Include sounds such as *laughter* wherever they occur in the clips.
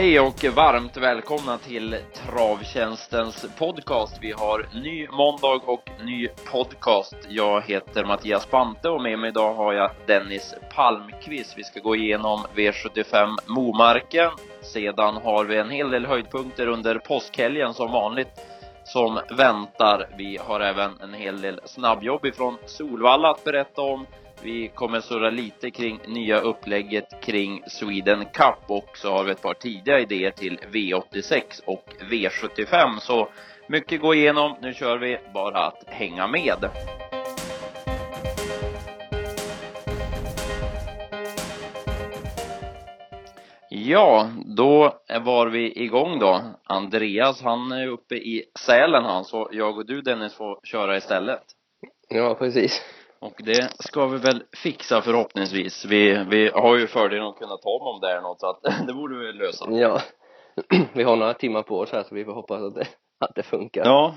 Hej och varmt välkomna till Travtjänstens podcast. Vi har ny måndag och ny podcast. Jag heter Mattias Bante och med mig idag har jag Dennis Palmqvist. Vi ska gå igenom V75 Momarken. Sedan har vi en hel del höjdpunkter under påskhelgen som vanligt som väntar. Vi har även en hel del snabbjobb ifrån Solvalla att berätta om. Vi kommer surra lite kring nya upplägget kring Sweden Cup och så har vi ett par tidiga idéer till V86 och V75. Så mycket gå igenom. Nu kör vi bara att hänga med. Ja, då var vi igång då. Andreas, han är uppe i Sälen han, så jag och du Dennis får köra istället. Ja, precis. Och det ska vi väl fixa förhoppningsvis. Vi, vi har ju fördelen att kunna ta om det är något så att *laughs* det borde vi lösa. Ja. *clears throat* vi har några timmar på oss här så vi får hoppas att det, att det funkar. Ja,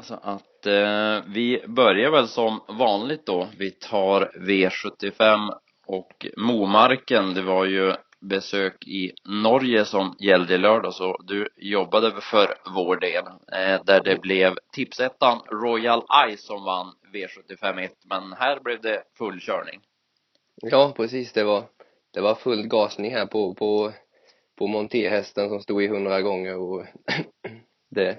så att eh, vi börjar väl som vanligt då. Vi tar V75 och Momarken. Det var ju besök i Norge som gällde lördag så du jobbade för vår del eh, där det blev tipsettan Royal Ice som vann V75 1 men här blev det full körning. Ja precis det var det var full gasning här på på på monterhästen som stod i hundra gånger och *clears throat* det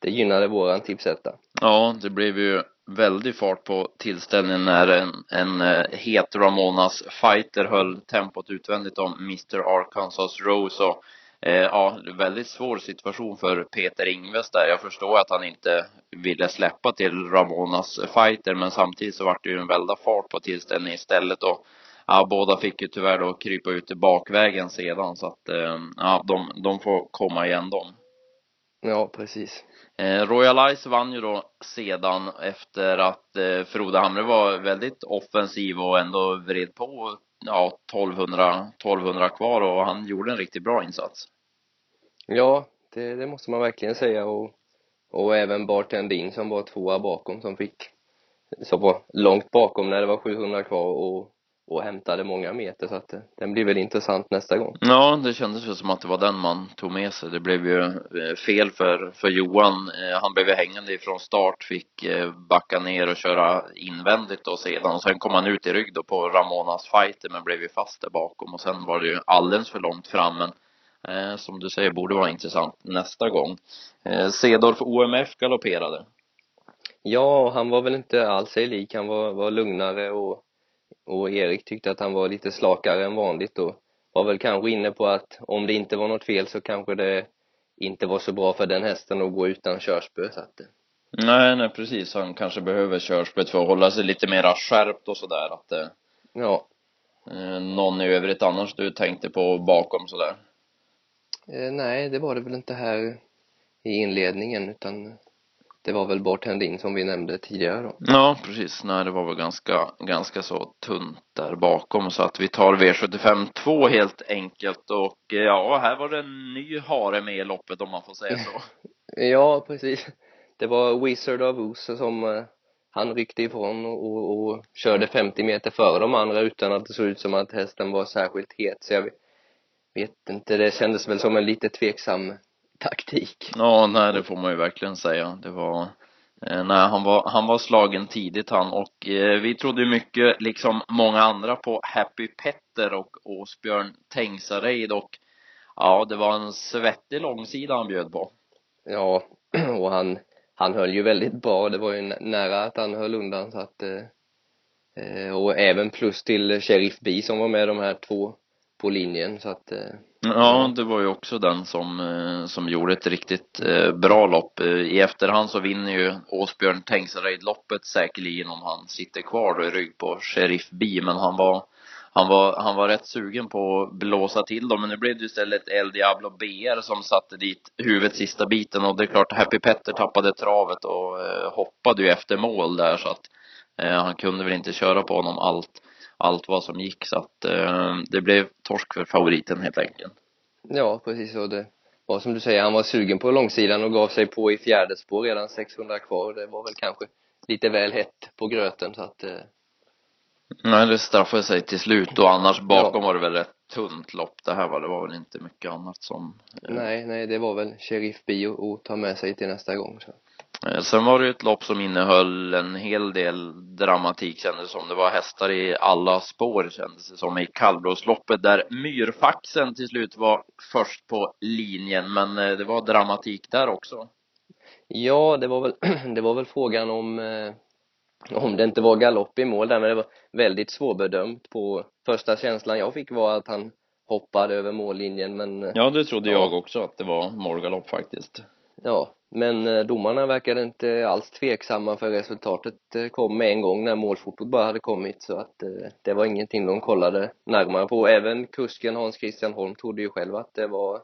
det gynnade våran tipsetta. Ja det blev ju väldig fart på tillställningen när en, en eh, het Ramonas fighter höll tempot utvändigt om Mr Arkansas Rose och eh, ja, väldigt svår situation för Peter Ingves där. Jag förstår att han inte ville släppa till Ramonas fighter men samtidigt så vart det ju en väldig fart på tillställningen istället och ja, båda fick ju tyvärr då krypa ut i bakvägen sedan så att eh, ja, de, de får komma igen de. Ja, precis. Eh, Royal Ice vann ju då sedan efter att eh, Frode Hamre var väldigt offensiv och ändå vred på ja, 1200, 1200 kvar och han gjorde en riktigt bra insats. Ja, det, det måste man verkligen säga och, och även Bartendin som var tvåa bakom som fick som var långt bakom när det var 700 kvar och och hämtade många meter så att den blir väl intressant nästa gång. Ja, det kändes ju som att det var den man tog med sig. Det blev ju eh, fel för, för Johan. Eh, han blev ju hängande ifrån start, fick eh, backa ner och köra invändigt då sedan. Och sen kom han ut i rygg då på Ramonas fighter men blev ju fast där bakom och sen var det ju alldeles för långt fram. Men eh, som du säger borde vara intressant nästa gång. Eh, Cedorf OMF galopperade. Ja, han var väl inte alls sig lik. Han var, var lugnare och och Erik tyckte att han var lite slakare än vanligt och var väl kanske inne på att om det inte var något fel så kanske det inte var så bra för den hästen att gå utan körspö så att Nej, nej precis. Han kanske behöver körspöet för att hålla sig lite mera skärpt och sådär att eh, Ja eh, Någon i övrigt annars du tänkte på bakom sådär? Eh, nej, det var det väl inte här i inledningen utan det var väl Bart Hendin som vi nämnde tidigare då. Ja, precis. Nej, det var väl ganska, ganska så tunt där bakom så att vi tar V75 2 helt enkelt och ja, här var det en ny hare med i loppet om man får säga så. *laughs* ja, precis. Det var Wizard of Oz som uh, han ryckte ifrån och, och, och körde 50 meter före de andra utan att det såg ut som att hästen var särskilt het så jag vet inte, det kändes väl som en lite tveksam taktik. Ja, nej det får man ju verkligen säga. Det var eh, Nej, han var, han var slagen tidigt han och eh, vi trodde mycket, liksom många andra, på Happy Petter och Åsbjörn Tengsareid och ja, det var en svettig långsida han bjöd på. Ja, *clears throat* och han, han höll ju väldigt bra. Det var ju nära att han höll undan så att eh, eh och även plus till Sheriff B som var med de här två på linjen så att eh, Ja, det var ju också den som, eh, som gjorde ett riktigt eh, bra lopp. Eh, I efterhand så vinner ju Åsbjörn Tengsareid loppet säkerligen om han sitter kvar då i rygg på Sheriff B, men han var han var, han var rätt sugen på att blåsa till dem, men nu blev det istället El Diablo BR som satte dit huvudet sista biten och det är klart Happy Petter tappade travet och hoppade ju efter mål där så att eh, han kunde väl inte köra på honom allt allt vad som gick så att eh, det blev torsk för favoriten helt enkelt. Ja, precis och det var som du säger, han var sugen på långsidan och gav sig på i fjärde spår redan 600 kvar. Det var väl kanske lite väl hett på gröten så att eh, Nej, det straffade sig till slut och annars bakom ja. var det väl rätt tunt lopp det här var. Det var väl inte mycket annat som... Eh... Nej, nej, det var väl Sheriff Bio att ta med sig till nästa gång. Så. Eh, sen var det ett lopp som innehöll en hel del dramatik kändes som. Det var hästar i alla spår kändes det som i kallblåsloppet där Myrfaxen till slut var först på linjen. Men eh, det var dramatik där också. Ja, det var väl, *clears throat* det var väl frågan om eh, om det inte var galopp i mål där, men det var väldigt svårbedömt på första känslan jag fick var att han hoppade över mållinjen men Ja, det trodde ja. jag också att det var målgalopp faktiskt Ja, men eh, domarna verkade inte alls tveksamma för resultatet eh, kom med en gång när målfotot bara hade kommit så att eh, det var ingenting de kollade närmare på. Även kusken Hans Christian Holm trodde ju själv att det var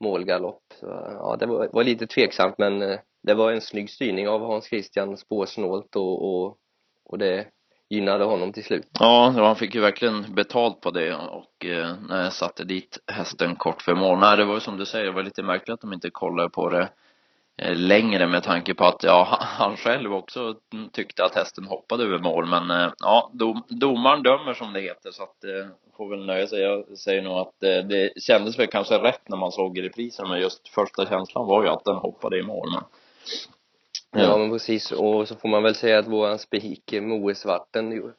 målgalopp. Så, ja, det var, var lite tveksamt men det var en snygg styrning av Hans Christian spårsnålt och, och, och det gynnade honom till slut. Ja, han fick ju verkligen betalt på det och eh, när jag satte dit hästen kort för mål. Nej, det var ju som du säger, det var lite märkligt att de inte kollade på det längre med tanke på att ja, *laughs* han själv också tyckte att hästen hoppade över mål. Men eh, ja, dom, domaren dömer som det heter så att eh, får väl nöja sig. Jag säger nog att eh, det kändes väl kanske rätt när man såg reprisen men just första känslan var ju att den hoppade i mål men Ja, ja. men precis. Och så får man väl säga att våran spik Moe Svarten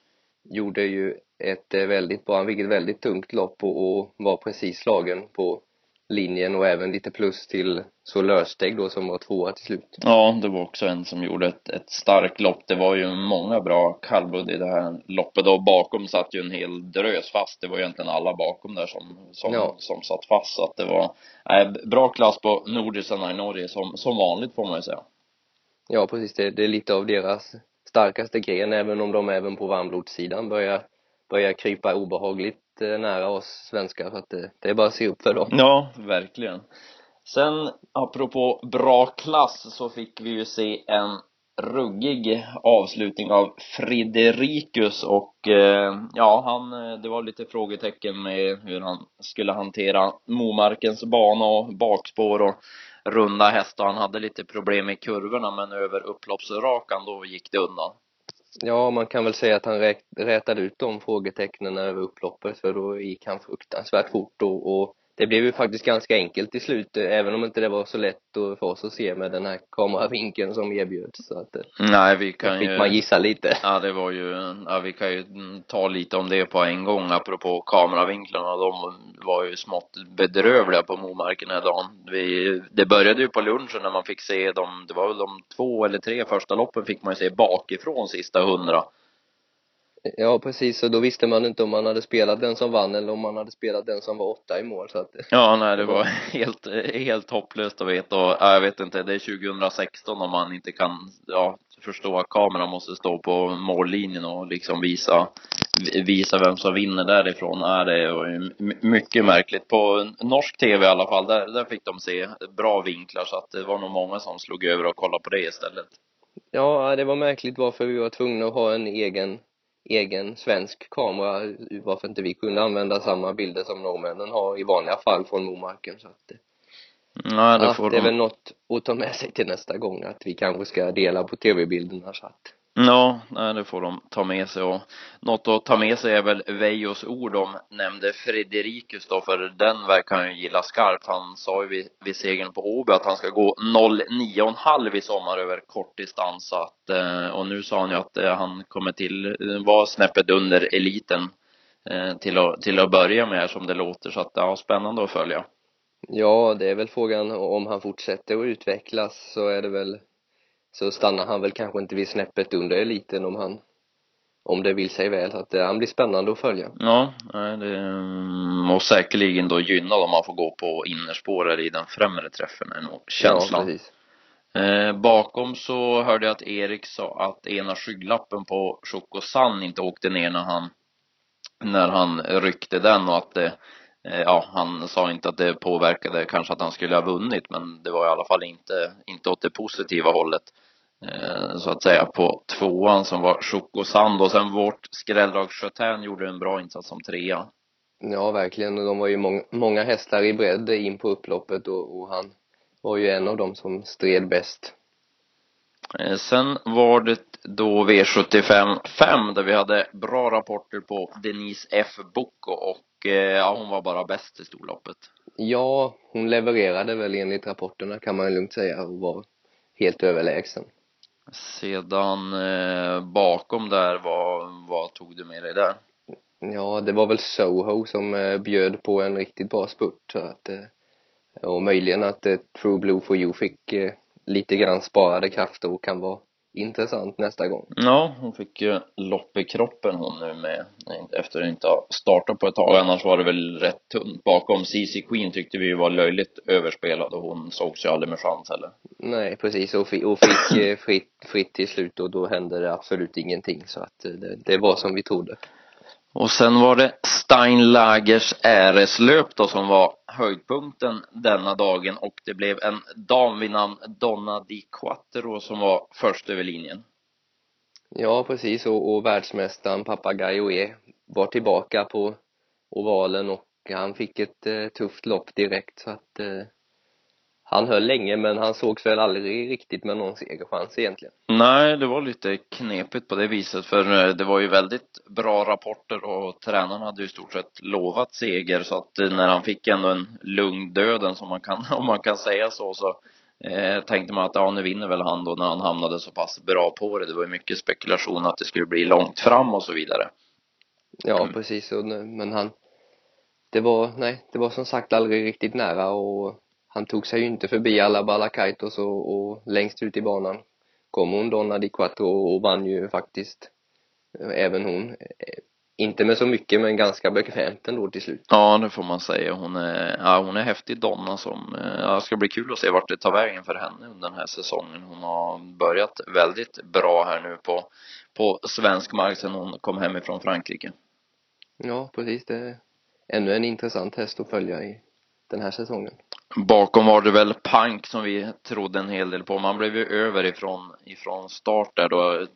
gjorde ju ett väldigt bra, han fick ett väldigt tungt lopp och, och var precis slagen på linjen och även lite plus till så Lörsteg då som var tvåa till slut. Ja, det var också en som gjorde ett, ett starkt lopp. Det var ju många bra kallblodd i det här loppet och bakom satt ju en hel drös fast. Det var egentligen alla bakom där som, som, ja. som satt fast. Så att det var äh, bra klass på nordisarna i Norge som, som vanligt får man ju säga. Ja, precis. Det, det är lite av deras starkaste gren, även om de även på varmblodssidan börjar, börjar krypa obehagligt nära oss svenskar så att det, det är bara att se upp för dem. Ja, verkligen. Sen apropå bra klass så fick vi ju se en ruggig avslutning av Friderikus och eh, ja, han, eh, det var lite frågetecken med hur han skulle hantera Momarkens bana och bakspår och runda hästar. Han hade lite problem i kurvorna men över upploppsrakan då gick det undan. Ja, man kan väl säga att han rätade ut de frågetecknen över upploppet för då gick han fruktansvärt fort och, och det blev ju faktiskt ganska enkelt till slut, även om inte det var så lätt för oss att se med den här kameravinkeln som erbjöds. Så att, Nej, vi kan fick ju... man gissa lite. Ja, det var ju, ja, vi kan ju ta lite om det på en gång, apropå kameravinklarna. De var ju smått bedrövliga på Momarken den dagen. Vi, det började ju på lunchen när man fick se dem, det var väl de två eller tre första loppen fick man ju se bakifrån sista hundra. Ja, precis. Och då visste man inte om man hade spelat den som vann eller om man hade spelat den som var åtta i mål. Så att, ja, nej, det var *laughs* helt, helt hopplöst att veta. Och, ja, jag vet inte, det är 2016 om man inte kan ja, förstå att kameran måste stå på mållinjen och liksom visa, visa vem som vinner därifrån. Ja, det är mycket märkligt. På norsk tv i alla fall, där, där fick de se bra vinklar så att det var nog många som slog över och kollade på det istället. Ja, det var märkligt varför vi var tvungna att ha en egen egen svensk kamera varför inte vi kunde använda samma bilder som norrmännen har i vanliga fall från Momarken så att Nej, det, får ja, det är de... väl något att ta med sig till nästa gång att vi kanske ska dela på tv-bilderna så att Ja, nej, det får de ta med sig och något att ta med sig är väl Vejos ord om nämnde Fredrikus då, för den verkar han ju gilla skarpt. Han sa ju vid, vid segern på Åby att han ska gå 09,5 i sommar över kort distans. Så att, eh, och nu sa han ju att eh, han kommer till, eh, vara snäppet under eliten till att, till att börja med som det låter. Så att, ja, spännande att följa. Ja, det är väl frågan om han fortsätter att utvecklas så är det väl så stannar han väl kanske inte vid snäppet under eliten om han om det vill sig väl, så att det, han blir spännande att följa. Ja, det måste säkerligen då gynna om man får gå på innerspåret i den främre träffen, är nog känslan. Ja, precis. Eh, bakom så hörde jag att Erik sa att ena skygglappen på Chocosan inte åkte ner när han när han ryckte den och att det eh, ja, han sa inte att det påverkade kanske att han skulle ha vunnit men det var i alla fall inte, inte åt det positiva hållet. Eh, så att säga på tvåan som var Chocosand och sen vårt skrälldrag Chötän gjorde en bra insats som trea. Ja, verkligen. De var ju många, många hästar i bredd in på upploppet och, och han var ju en av dem som stred bäst. Eh, sen var det då V75 5 där vi hade bra rapporter på Denise F. Bocco och eh, ja, hon var bara bäst i storloppet. Ja, hon levererade väl enligt rapporterna kan man lugnt säga och var helt överlägsen. Sedan eh, bakom där, vad, vad tog du med dig där? Ja, det var väl Soho som eh, bjöd på en riktigt bra spurt så att eh, och möjligen att eh, True Blue for You fick eh, lite grann sparade krafter och kan vara intressant nästa gång. Ja, hon fick ju lopp i kroppen hon nu med efter att inte ha startat på ett tag. Annars var det väl rätt tunt bakom. CC Queen tyckte vi var löjligt överspelad och hon sågs ju aldrig med chans heller. Nej, precis. Och, fick, och fick eh, fritt, fritt till slut och då hände det absolut ingenting. Så att det, det var som vi trodde. Och sen var det Steinlagers äreslöp då som var höjdpunkten denna dagen och det blev en dam vid namn Donna Di Quattro som var först över linjen. Ja, precis. Och, och världsmästaren pappa E var tillbaka på ovalen och han fick ett eh, tufft lopp direkt så att eh, han höll länge men han sågs väl aldrig riktigt med någon segerchans egentligen. Nej, det var lite knepigt på det viset för eh, det var ju väldigt bra rapporter och tränaren hade ju i stort sett lovat seger så att eh, när han fick ändå en lugn döden som man kan, *laughs* om man kan säga så, så eh, tänkte man att ja, nu vinner väl han då när han hamnade så pass bra på det. Det var ju mycket spekulation att det skulle bli långt fram och så vidare. Ja, mm. precis. Men han, det var, nej, det var som sagt aldrig riktigt nära och han tog sig ju inte förbi alla Balakaitos och, och längst ut i banan kom hon Donna Di Quattro och vann ju faktiskt eh, även hon eh, inte med så mycket men ganska bekvämt ändå till slut. Ja, det får man säga. Hon är, ja, hon är häftig Donna som, eh, ja, det ska bli kul att se vart det tar vägen för henne under den här säsongen. Hon har börjat väldigt bra här nu på, på svensk mark sedan hon kom hem ifrån Frankrike. Ja, precis. Det är ännu en intressant häst att följa i den här säsongen. Bakom var det väl Pank som vi trodde en hel del på. Man blev ju över ifrån, ifrån start där då,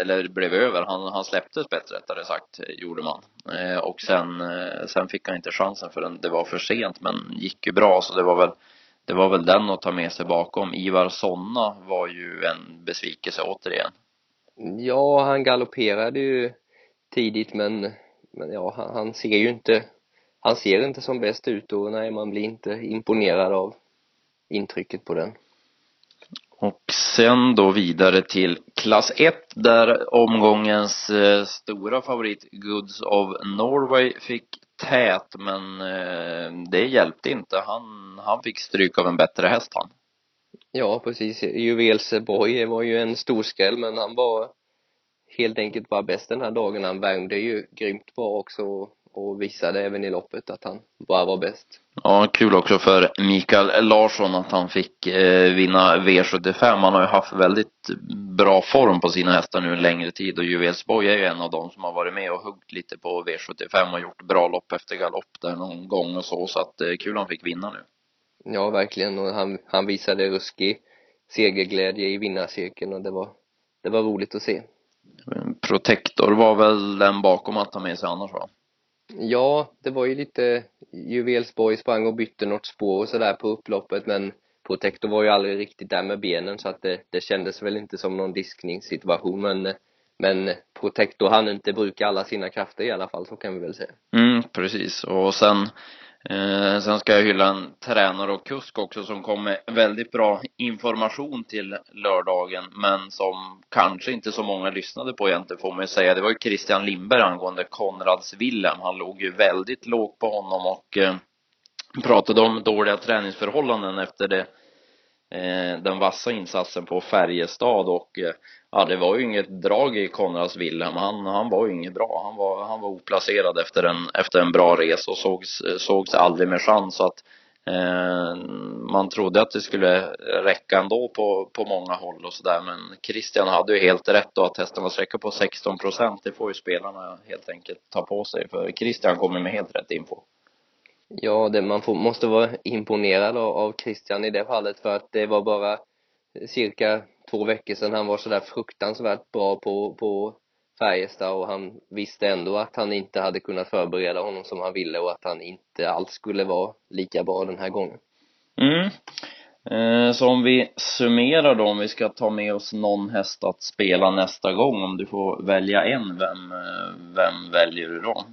eller blev över. Han, han släpptes bättre rättare sagt, gjorde man. Eh, och sen, eh, sen fick han inte chansen förrän det var för sent, men gick ju bra så det var väl det var väl den att ta med sig bakom. Ivar Sonna var ju en besvikelse återigen. Ja, han galopperade ju tidigt men, men ja, han, han ser ju inte han ser inte som bäst ut och nej, man blir inte imponerad av intrycket på den. Och sen då vidare till klass 1 där omgångens eh, stora favorit Goods of Norway fick tät men eh, det hjälpte inte. Han, han fick stryk av en bättre häst han. Ja, precis. Juvelse Boy var ju en stor skräll men han var helt enkelt bara bäst den här dagen. Han värmde ju grymt bra också och visade även i loppet att han bara var bäst. Ja, kul också för Mikael Larsson att han fick eh, vinna V75. Han har ju haft väldigt bra form på sina hästar nu en längre tid och Juvelsborg är ju en av dem som har varit med och huggt lite på V75 och gjort bra lopp efter galopp där någon gång och så, så att eh, kul han fick vinna nu. Ja, verkligen och han, han visade ruskig segerglädje i vinnarcirkeln och det var, det var roligt att se. Protector var väl den bakom att ta med sig annars va? Ja, det var ju lite Juvelsborg sprang och bytte något spår och sådär på upploppet men Protector var ju aldrig riktigt där med benen så att det, det kändes väl inte som någon diskningssituation men men Protector hann inte bruka alla sina krafter i alla fall, så kan vi väl säga. Mm, precis. Och sen Eh, sen ska jag hylla en tränare och kusk också som kom med väldigt bra information till lördagen, men som kanske inte så många lyssnade på egentligen får man ju säga. Det var ju Christian Lindberg angående Konrads Willem. Han låg ju väldigt lågt på honom och eh, pratade om dåliga träningsförhållanden efter det eh, Eh, den vassa insatsen på Färjestad och eh, ja, det var ju inget drag i Konrads Wilhelm. Han, han var ju inget bra. Han var, han var oplacerad efter en, efter en bra resa och sågs, eh, sågs aldrig med chans. Så att eh, man trodde att det skulle räcka ändå på, på många håll och sådär. Men Christian hade ju helt rätt då att hästen var sträcka på 16 procent. Det får ju spelarna helt enkelt ta på sig. För Christian kommer med helt rätt info. Ja, det, man får, måste vara imponerad av, av Christian i det fallet för att det var bara cirka två veckor sedan han var sådär fruktansvärt bra på, på Färjestad och han visste ändå att han inte hade kunnat förbereda honom som han ville och att han inte alls skulle vara lika bra den här gången. Mm. Eh, så om vi summerar då, om vi ska ta med oss någon häst att spela nästa gång, om du får välja en, vem, eh, vem väljer du då?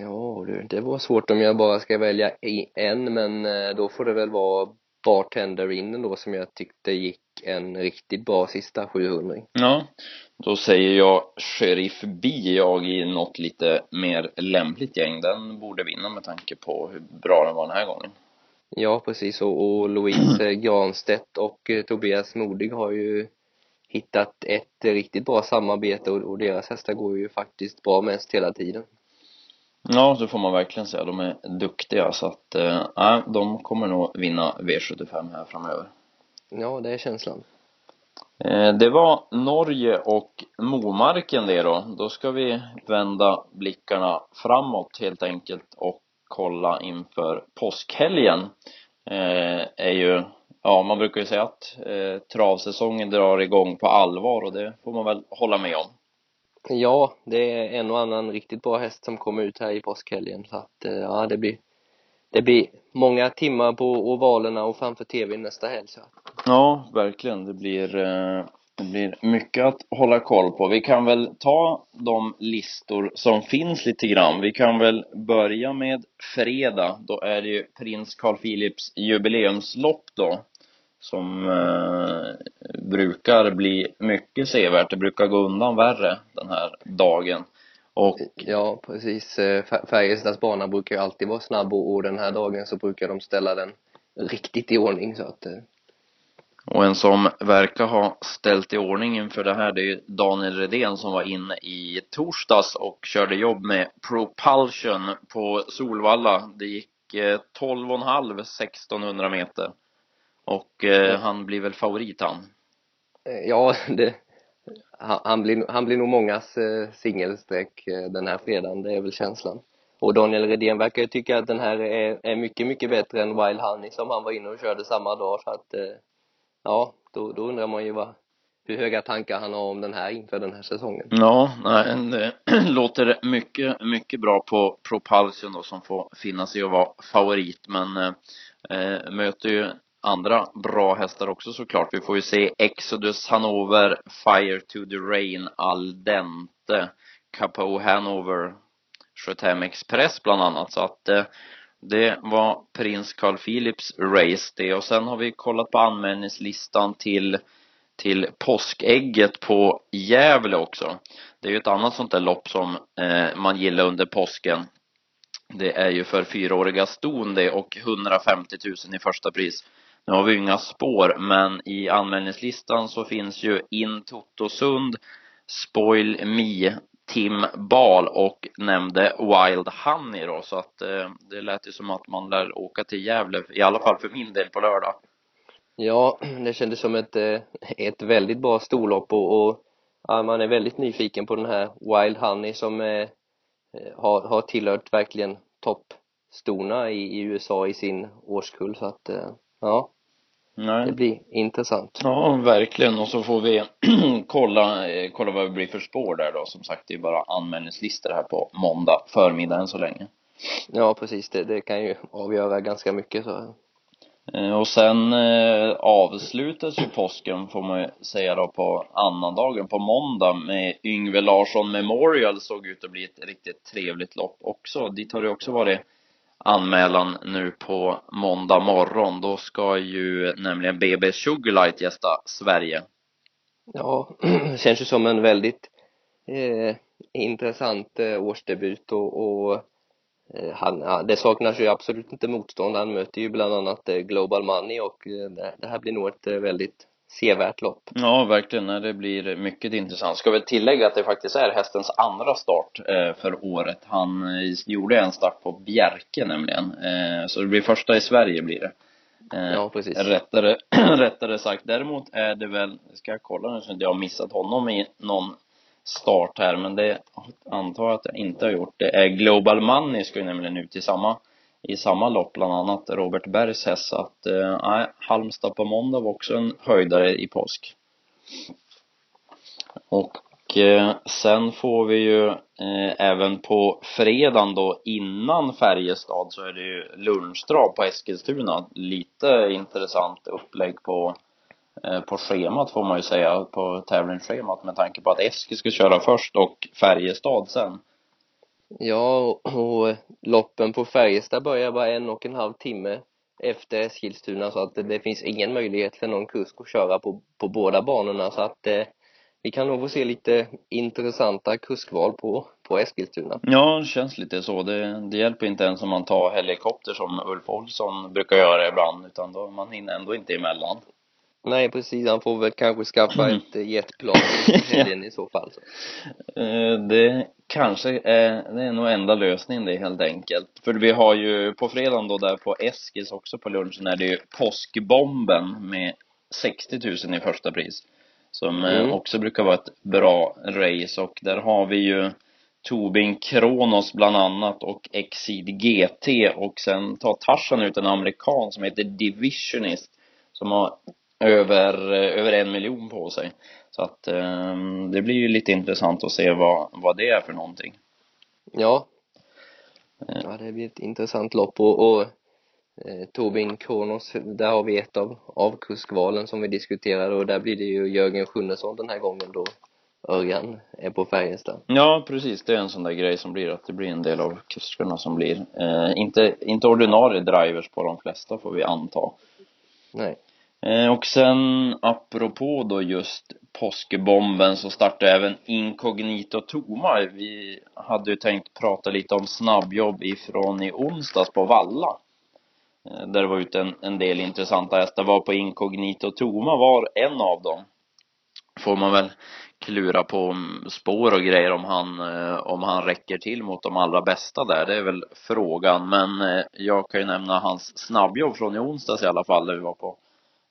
Ja du, det var svårt om jag bara ska välja en, men eh, då får det väl vara Bartender in då som jag tyckte gick en riktigt bra sista 700 Ja, då säger jag Sheriff B jag i något lite mer lämpligt gäng. Den borde vinna med tanke på hur bra den var den här gången. Ja, precis. Och, och Louise *clears throat* Granstedt och eh, Tobias Modig har ju hittat ett riktigt bra samarbete och, och deras hästar går ju faktiskt bra mest hela tiden. Ja, det får man verkligen säga. De är duktiga så att, eh, de kommer nog vinna V75 här framöver. Ja, det är känslan. Eh, det var Norge och Momarken det då. Då ska vi vända blickarna framåt helt enkelt och kolla inför påskhelgen. Eh, är ju, ja man brukar ju säga att eh, travsäsongen drar igång på allvar och det får man väl hålla med om. Ja, det är en och annan riktigt bra häst som kommer ut här i påskhelgen så att eh, ja, det blir det blir många timmar på ovalerna och framför tv nästa helg så Ja, verkligen. Det blir, eh, det blir mycket att hålla koll på. Vi kan väl ta de listor som finns lite grann. Vi kan väl börja med fredag. Då är det ju prins Carl Philips jubileumslopp då. Som eh, brukar bli mycket sevärt. Det brukar gå undan värre den här dagen. Och ja, precis. Eh, Färjestads bana brukar ju alltid vara snabb och den här dagen så brukar de ställa den riktigt i ordning så att eh. och en som verkar ha ställt i ordning inför det här, det är Daniel Redén som var inne i torsdags och körde jobb med Propulsion på Solvalla. Det gick 12,5 eh, 1600 meter. Och eh, han blir väl favorit han? Ja, *laughs* det, han blir, han blir nog mångas eh, singelsträck eh, den här fredagen, det är väl känslan. Och Daniel Redén verkar ju tycka att den här är, är mycket, mycket bättre än Wild Honey som han var inne och körde samma dag så att eh, ja, då, då undrar man ju vad, hur höga tankar han har om den här inför den här säsongen. Ja, nej, det *clears throat* låter mycket, mycket bra på Propulsion då som får finna sig och vara favorit men eh, möter ju andra bra hästar också såklart. Vi får ju se Exodus Hanover, Fire to the Rain, Al Dente, Capo Hanover, Sjötem Express bland annat. Så att eh, det var prins Carl Philips race det. Och sen har vi kollat på anmälningslistan till till påskägget på Gävle också. Det är ju ett annat sånt där lopp som eh, man gillar under påsken. Det är ju för fyraåriga ston det och 150 000 i första pris. Nu har vi ju inga spår, men i anmälningslistan så finns ju In Totosund, Spoil Me, Tim Bal och nämnde Wild Honey då, så att eh, det lät ju som att man lär åka till Gävle, i alla fall för min del på lördag. Ja, det kändes som ett, eh, ett väldigt bra storlopp och, och ja, man är väldigt nyfiken på den här Wild Honey som eh, eh har, har tillhört verkligen toppstorna i, i USA i sin årskull så att eh, ja Nej. Det blir intressant. Ja, verkligen. Och så får vi *clears throat* kolla, eh, kolla vad det blir för spår där då. Som sagt, det är bara anmälningslistor här på måndag förmiddag än så länge. Ja, precis. Det, det kan ju avgöra ganska mycket så. Eh, och sen eh, avslutas ju påsken får man ju säga då på annandagen, på måndag med Yngve Larsson Memorial såg ut att bli ett riktigt trevligt lopp också. Dit har det också varit anmälan nu på måndag morgon. Då ska ju nämligen BB Sugarlight gästa Sverige. Ja, det *clears throat* känns ju som en väldigt eh, intressant eh, årsdebut och, och eh, han, det saknas ju absolut inte motstånd. Han möter ju bland annat eh, Global Money och eh, det här blir nog ett eh, väldigt sevärt lopp. Ja, verkligen. Det blir mycket intressant. Ska väl tillägga att det faktiskt är hästens andra start eh, för året. Han eh, gjorde en start på Bjerke nämligen. Eh, så det blir första i Sverige blir det. Ja, precis. Rättare, *clears throat* rättare sagt. Däremot är det väl, ska jag kolla nu så inte jag har missat honom i någon start här, men det antar jag att jag inte har gjort. Det är Global Money ska ju nämligen ut i samma i samma lopp, bland annat Robert Bergs häst. Så att, eh, Halmstad på måndag var också en höjdare i påsk. Och eh, sen får vi ju eh, även på fredagen då innan Färjestad så är det ju lunchdrag på Eskilstuna. Lite intressant upplägg på eh, på schemat får man ju säga, på tävlingsschemat med tanke på att Eskil ska köra först och Färjestad sen. Ja, och loppen på Färjestad börjar bara en och en halv timme efter Eskilstuna så att det finns ingen möjlighet för någon kusk att köra på, på båda banorna så att eh, vi kan nog få se lite intressanta kuskval på, på Eskilstuna. Ja, det känns lite så. Det, det hjälper inte ens om man tar helikopter som Ulf Olsson brukar göra ibland, utan då man hinner ändå inte emellan. Nej, precis. Han får väl kanske skaffa ett jetplan *laughs* i så fall. Så. Eh, det kanske är, det är nog enda lösningen det helt enkelt. För vi har ju på fredagen då där på Eskils också på lunchen är det ju påskbomben med 60 000 i första pris. Som eh, mm. också brukar vara ett bra race och där har vi ju Tobin Kronos bland annat och Exceed GT och sen tar Tarzan ut en amerikan som heter Divisionist som har över, över en miljon på sig. Så att eh, det blir ju lite intressant att se vad, vad det är för någonting. Ja. Eh. Ja, det blir ett intressant lopp och, och eh, Tobin Kronos, där har vi ett av, av kuskvalen som vi diskuterade och där blir det ju Jörgen Sjunnesson den här gången då Örjan är på Färjestad. Ja, precis. Det är en sån där grej som blir att det blir en del av kuskarna som blir eh, inte, inte ordinarie drivers på de flesta får vi anta. Nej. Eh, och sen apropå då just påskbomben så startade även Incognito Toma. Vi hade ju tänkt prata lite om snabbjobb ifrån i onsdags på Valla. Eh, där det var ute en, en del intressanta hästar. Var på Incognito Toma var en av dem. Får man väl klura på spår och grejer om han, eh, om han räcker till mot de allra bästa där. Det är väl frågan. Men jag kan ju nämna hans snabbjobb från i onsdags i alla fall, där vi var på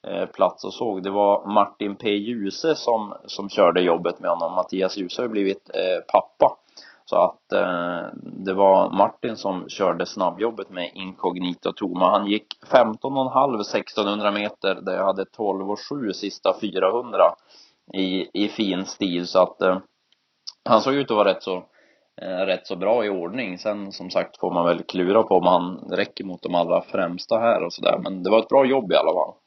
Eh, plats och såg. Det var Martin P Djuse som, som körde jobbet med honom. Mattias Djuse har blivit eh, pappa. Så att eh, det var Martin som körde snabbjobbet med Incognito Toma. Han gick 15,5 1600 meter där jag hade 12 och 7 sista 400 i, i fin stil. Så att eh, han såg ut att vara rätt så eh, rätt så bra i ordning. Sen som sagt får man väl klura på om han räcker mot de allra främsta här och sådär. Men det var ett bra jobb i alla fall.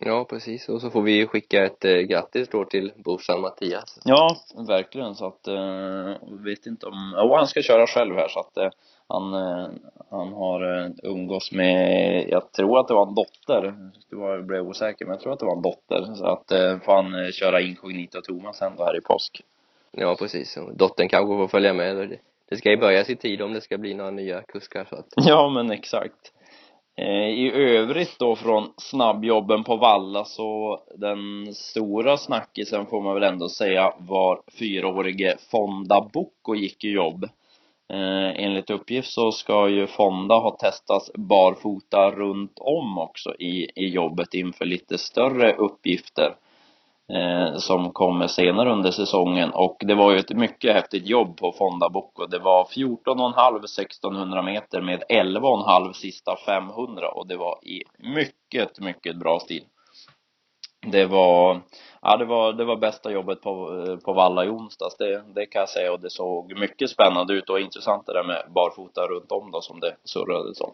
Ja, precis. Och så får vi skicka ett eh, grattis då till brorsan Mattias. Ja, verkligen. Så att, eh, vet inte om, jo han ska köra själv här så att eh, han, eh, han har eh, umgås med, jag tror att det var en dotter, jag blev osäker, men jag tror att det var en dotter. Så att eh, får han eh, köra inkognito Thomas ändå här i påsk. Ja, precis. Och dottern kanske får följa med. Det ska ju börja i tid om det ska bli några nya kuskar så att... Ja, men exakt. Eh, I övrigt då från snabbjobben på Valla så den stora snackisen får man väl ändå säga var fyraårige Fonda Bocco gick i jobb. Eh, enligt uppgift så ska ju Fonda ha testats barfota runt om också i, i jobbet inför lite större uppgifter Eh, som kommer senare under säsongen och det var ju ett mycket häftigt jobb på Fonda Bocco. Det var 14,5 1600 meter med 11,5 sista 500 och det var i mycket, mycket bra stil. Det var, ja det var, det var bästa jobbet på, eh, på Valla i onsdags, det, det kan jag säga och det såg mycket spännande ut och intressant det där med barfota runt om då som det surrades om.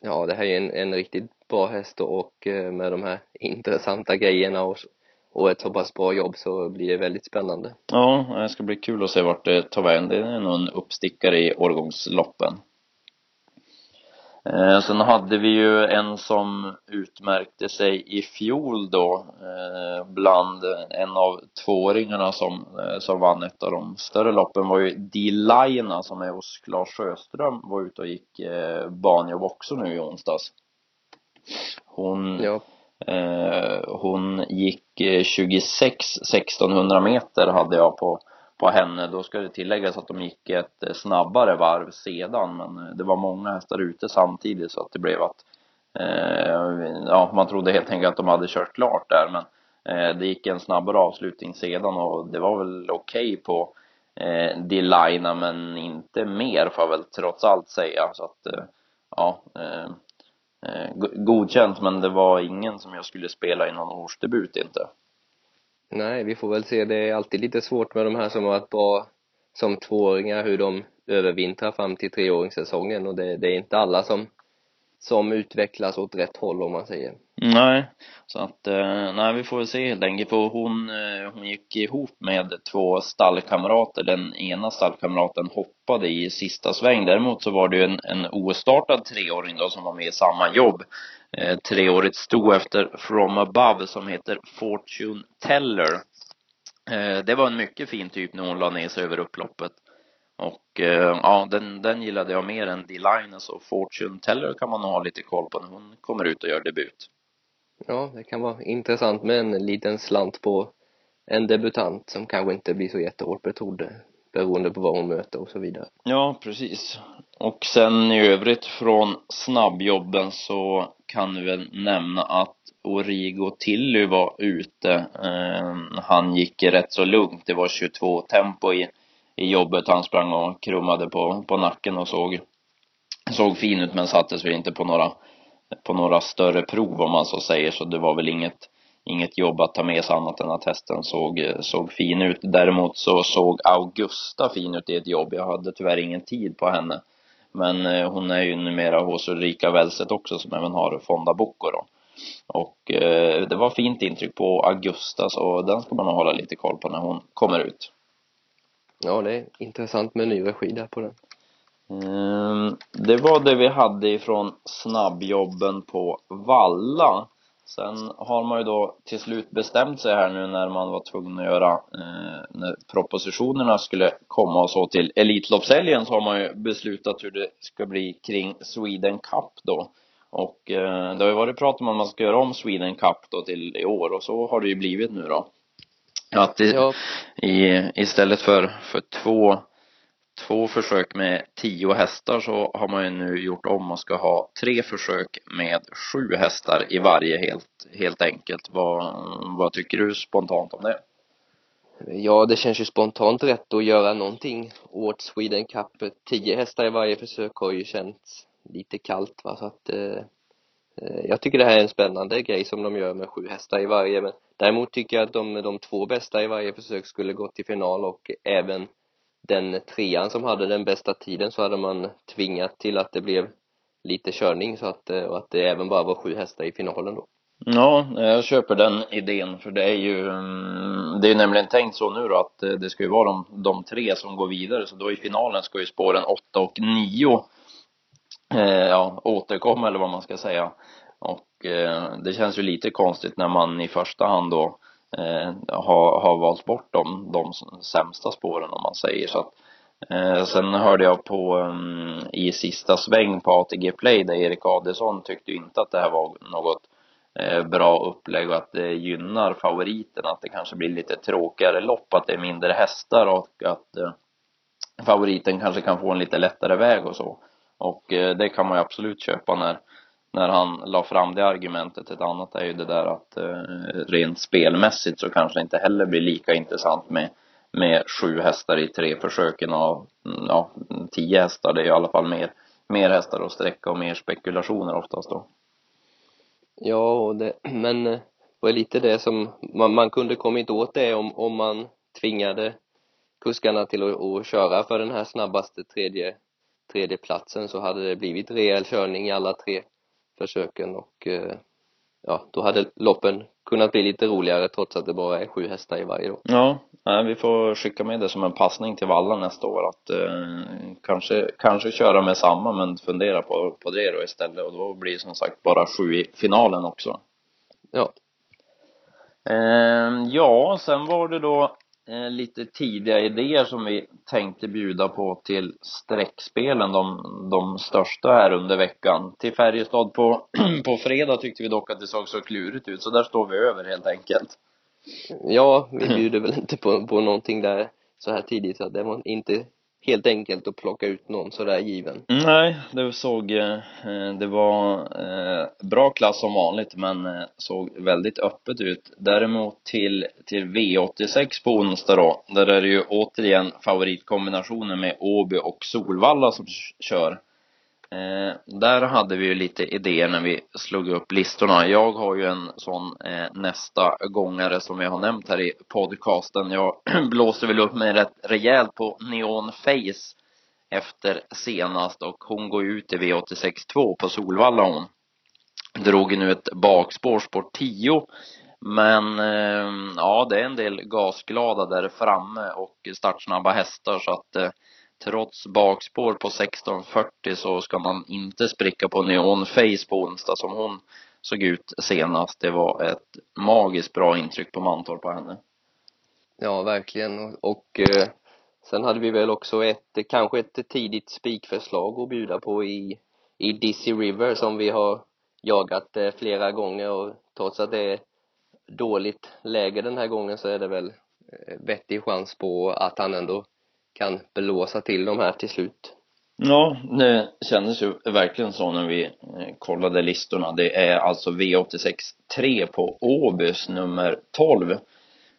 Ja, det här är en, en riktigt bra häst och eh, med de här intressanta grejerna och, och ett så pass bra jobb så blir det väldigt spännande. Ja, det ska bli kul att se vart det tar vägen. Det är nog en uppstickare i årgångsloppen. Eh, sen hade vi ju en som utmärkte sig i fjol då eh, bland en av tvååringarna som, eh, som vann ett av de större loppen var ju Dilina som är hos Claes Sjöström var ute och gick eh, banjobb också nu i onsdags. Hon, ja. eh, hon gick 26 1600 meter hade jag på på henne. Då ska det tilläggas att de gick ett eh, snabbare varv sedan, men eh, det var många hästar ute samtidigt så att det blev att eh, ja, man trodde helt enkelt att de hade kört klart där, men eh, det gick en snabbare avslutning sedan och det var väl okej okay på eh, Delina, men inte mer får jag väl trots allt säga, så att eh, ja, eh, eh godkänt, men det var ingen som jag skulle spela i någon årsdebut inte. Nej, vi får väl se. Det är alltid lite svårt med de här som har varit bra som tvååringar, hur de övervintrar fram till treåringssäsongen och det, det är inte alla som som utvecklas åt rätt håll om man säger. Nej, så att, eh, nej vi får väl se helt enkelt, för hon, eh, hon gick ihop med två stallkamrater. Den ena stallkamraten hoppade i sista sväng. Däremot så var det ju en, en ostartad treåring då som var med i samma jobb. Eh, treårigt stod efter From Above som heter Fortune Teller. Eh, det var en mycket fin typ när hon la ner sig över upploppet. Och eh, ja, den, den gillade jag mer än D-Linus och Fortune Teller kan man nog ha lite koll på när hon kommer ut och gör debut. Ja, det kan vara intressant med en liten slant på en debutant som kanske inte blir så jättehårt betrodd beroende på vad hon möter och så vidare. Ja, precis. Och sen i övrigt från snabbjobben så kan du väl nämna att Origo Tilly var ute. Eh, han gick rätt så lugnt. Det var 22 tempo i i jobbet. Han sprang och krummade på, på nacken och såg, såg fin ut men sattes väl inte på några, på några större prov om man så säger. Så det var väl inget, inget jobb att ta med sig annat än att hästen såg, såg fin ut. Däremot så såg Augusta fin ut i ett jobb. Jag hade tyvärr ingen tid på henne. Men eh, hon är ju numera hos Ulrika Wellset också som även har Fonda Bocco då. Och eh, det var fint intryck på Augusta så den ska man nog hålla lite koll på när hon kommer ut. Ja, det är intressant med ny regi där på den. Mm, det var det vi hade ifrån snabbjobben på Valla. Sen har man ju då till slut bestämt sig här nu när man var tvungen att göra, eh, när propositionerna skulle komma och så till Elitloppshelgen så har man ju beslutat hur det ska bli kring Sweden Cup då. Och eh, det har ju varit prat om att man ska göra om Sweden Cup då till i år och så har det ju blivit nu då. Att det, ja. i, istället för, för två, två försök med tio hästar så har man ju nu gjort om och ska ha tre försök med sju hästar i varje helt, helt enkelt. Vad, vad tycker du spontant om det? Ja, det känns ju spontant rätt att göra någonting åt Sweden Cup. Tio hästar i varje försök har ju känts lite kallt va, så att eh, Eh, jag tycker det här är en spännande grej som de gör med sju hästar i varje men däremot tycker jag att de, de två bästa i varje försök skulle gått till final och även den trean som hade den bästa tiden så hade man tvingat till att det blev lite körning så att, eh, och att det även bara var sju hästar i finalen då. Ja, jag köper den idén för det är ju mm, det är nämligen tänkt så nu då att eh, det ska ju vara de, de tre som går vidare så då i finalen ska ju spåren åtta och nio eh, ja, återkomma eller vad man ska säga. Och eh, det känns ju lite konstigt när man i första hand då eh, har, har valt bort de, de sämsta spåren om man säger så att eh, sen hörde jag på um, i sista sväng på ATG Play där Erik Adelsson tyckte inte att det här var något eh, bra upplägg och att det gynnar favoriten att det kanske blir lite tråkigare lopp, att det är mindre hästar och att eh, favoriten kanske kan få en lite lättare väg och så. Och eh, det kan man ju absolut köpa när, när han la fram det argumentet. Ett annat är ju det där att eh, rent spelmässigt så kanske det inte heller blir lika intressant med, med sju hästar i tre försöken av mm, ja, tio hästar. Det är i alla fall mer, mer hästar att sträcka och mer spekulationer oftast då. Ja, och det, men eh, det var lite det som man, man kunde kommit åt det om, om man tvingade kuskarna till att, att köra för den här snabbaste tredje tredjeplatsen så hade det blivit rejäl körning i alla tre försöken och eh, ja, då hade loppen kunnat bli lite roligare trots att det bara är sju hästar i varje då. Ja, vi får skicka med det som en passning till Valla nästa år att eh, kanske, kanske köra med samma men fundera på, på det då istället och då blir det som sagt bara sju i finalen också. Ja. Eh, ja, sen var det då eh, lite tidiga idéer som vi tänkte bjuda på till streckspelen, de, de största här under veckan. Till Färjestad på, *clears throat* på fredag tyckte vi dock att det såg så klurigt ut, så där står vi över helt enkelt. Ja, vi *clears throat* bjuder väl inte på, på någonting där så här tidigt, så det var inte helt enkelt att plocka ut någon sådär given. Mm, nej, det såg, eh, eh, det var eh, bra klass som vanligt men såg väldigt öppet ut. Däremot till, till V86 på onsdag då, där är det ju återigen favoritkombinationen med Åby och Solvalla som kör. Eh, där hade vi ju lite idéer när vi slog upp listorna. Jag har ju en sån eh, nästa gångare som jag har nämnt här i podcasten. Jag *clears throat* blåste väl upp mig rätt rejält på Neon Face efter senast och hon går ut i V86.2 på Solvalla hon. Drog nu ett bakspår, spår 10. Men eh, ja, det är en del gasglada där framme och startsnabba hästar så att eh, trots bakspår på 16.40 så ska man inte spricka på Neon Face på onsdag som hon såg ut senast. Det var ett magiskt bra intryck på Mantorp på henne. Ja, verkligen. Och eh, sen hade vi väl också ett, kanske ett tidigt spikförslag att bjuda på i, i Dizzy River som vi har jagat eh, flera gånger och trots att det är dåligt läge den här gången så är det väl eh, vettig chans på att han ändå kan blåsa till de här till slut. Ja, det kändes ju verkligen så när vi eh, kollade listorna. Det är alltså V86 3 på Åbys nummer 12.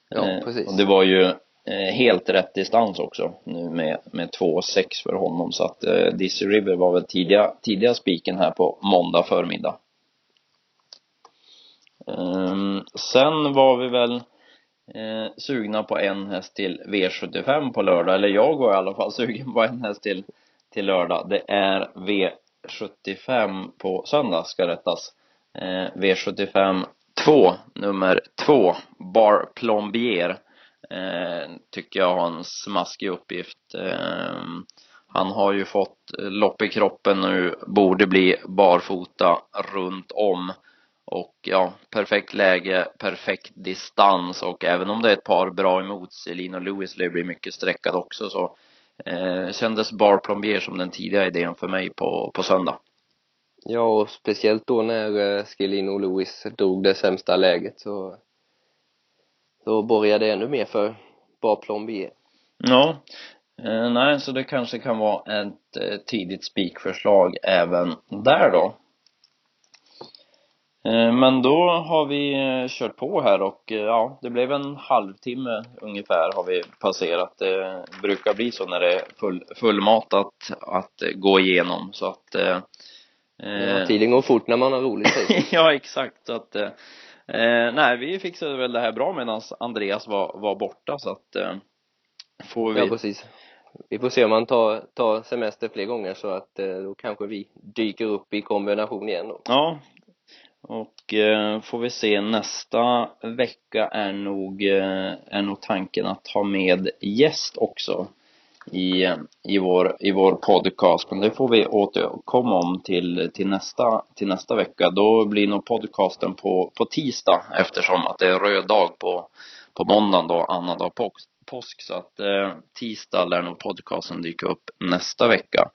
Ja, eh, precis. Och det var ju eh, helt rätt distans också nu med, med 2,6 för honom så att eh, Dizzy River var väl tidiga, tidiga spiken här på måndag förmiddag. Um, sen var vi väl eh, sugna på en häst till V75 på lördag, eller jag var i alla fall sugen på en häst till, till lördag. Det är V75 på söndag ska rättas. Eh, V75 2, nummer 2, Bar Plombier. Eh, tycker jag har en smaskig uppgift. Eh, han har ju fått lopp i kroppen nu, borde bli barfota runt om. Och ja, perfekt läge, perfekt distans och även om det är ett par bra emot sig, Lino Lewis lär bli mycket sträckad också så eh, kändes Bar Plombier som den tidiga idén för mig på, på söndag. Ja, och speciellt då när eh, Skellino Lewis drog det sämsta läget så då borgade det ännu mer för Bar Plombier. Ja, eh, nej, så det kanske kan vara ett eh, tidigt spikförslag även där då. Eh, men då har vi eh, kört på här och eh, ja, det blev en halvtimme ungefär har vi passerat. Det brukar bli så när det är full, fullmatat att gå igenom så att ja, tiden går fort när man har roligt *laughs* Ja, exakt så att nej, vi fixade väl det här bra medan Andreas var, var borta så att får vi Ja, precis vi får se om han tar, tar semester fler gånger så att då kanske vi dyker upp i kombination igen då. Ja, och eh, får vi se, nästa vecka är nog, eh, är nog tanken att ha med gäst också i, i, vår, i vår podcast. Men det får vi återkomma om till, till, nästa, till nästa vecka. Då blir nog podcasten på, på tisdag eftersom att det är röd dag på, på måndagen då, annandag påsk. påsk. Så att eh, tisdag lär nog podcasten dyka upp nästa vecka.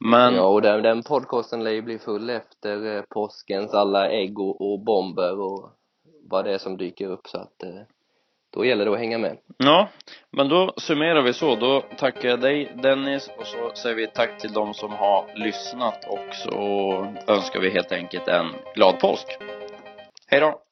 Men... Ja, och den, den podcasten lär ju bli full efter eh, påskens alla ägg och, och, bomber och vad det är som dyker upp så att eh, då gäller det att hänga med. Ja, men då summerar vi så. Då tackar jag dig Dennis och så säger vi tack till de som har lyssnat och så önskar vi helt enkelt en glad påsk. Hej då!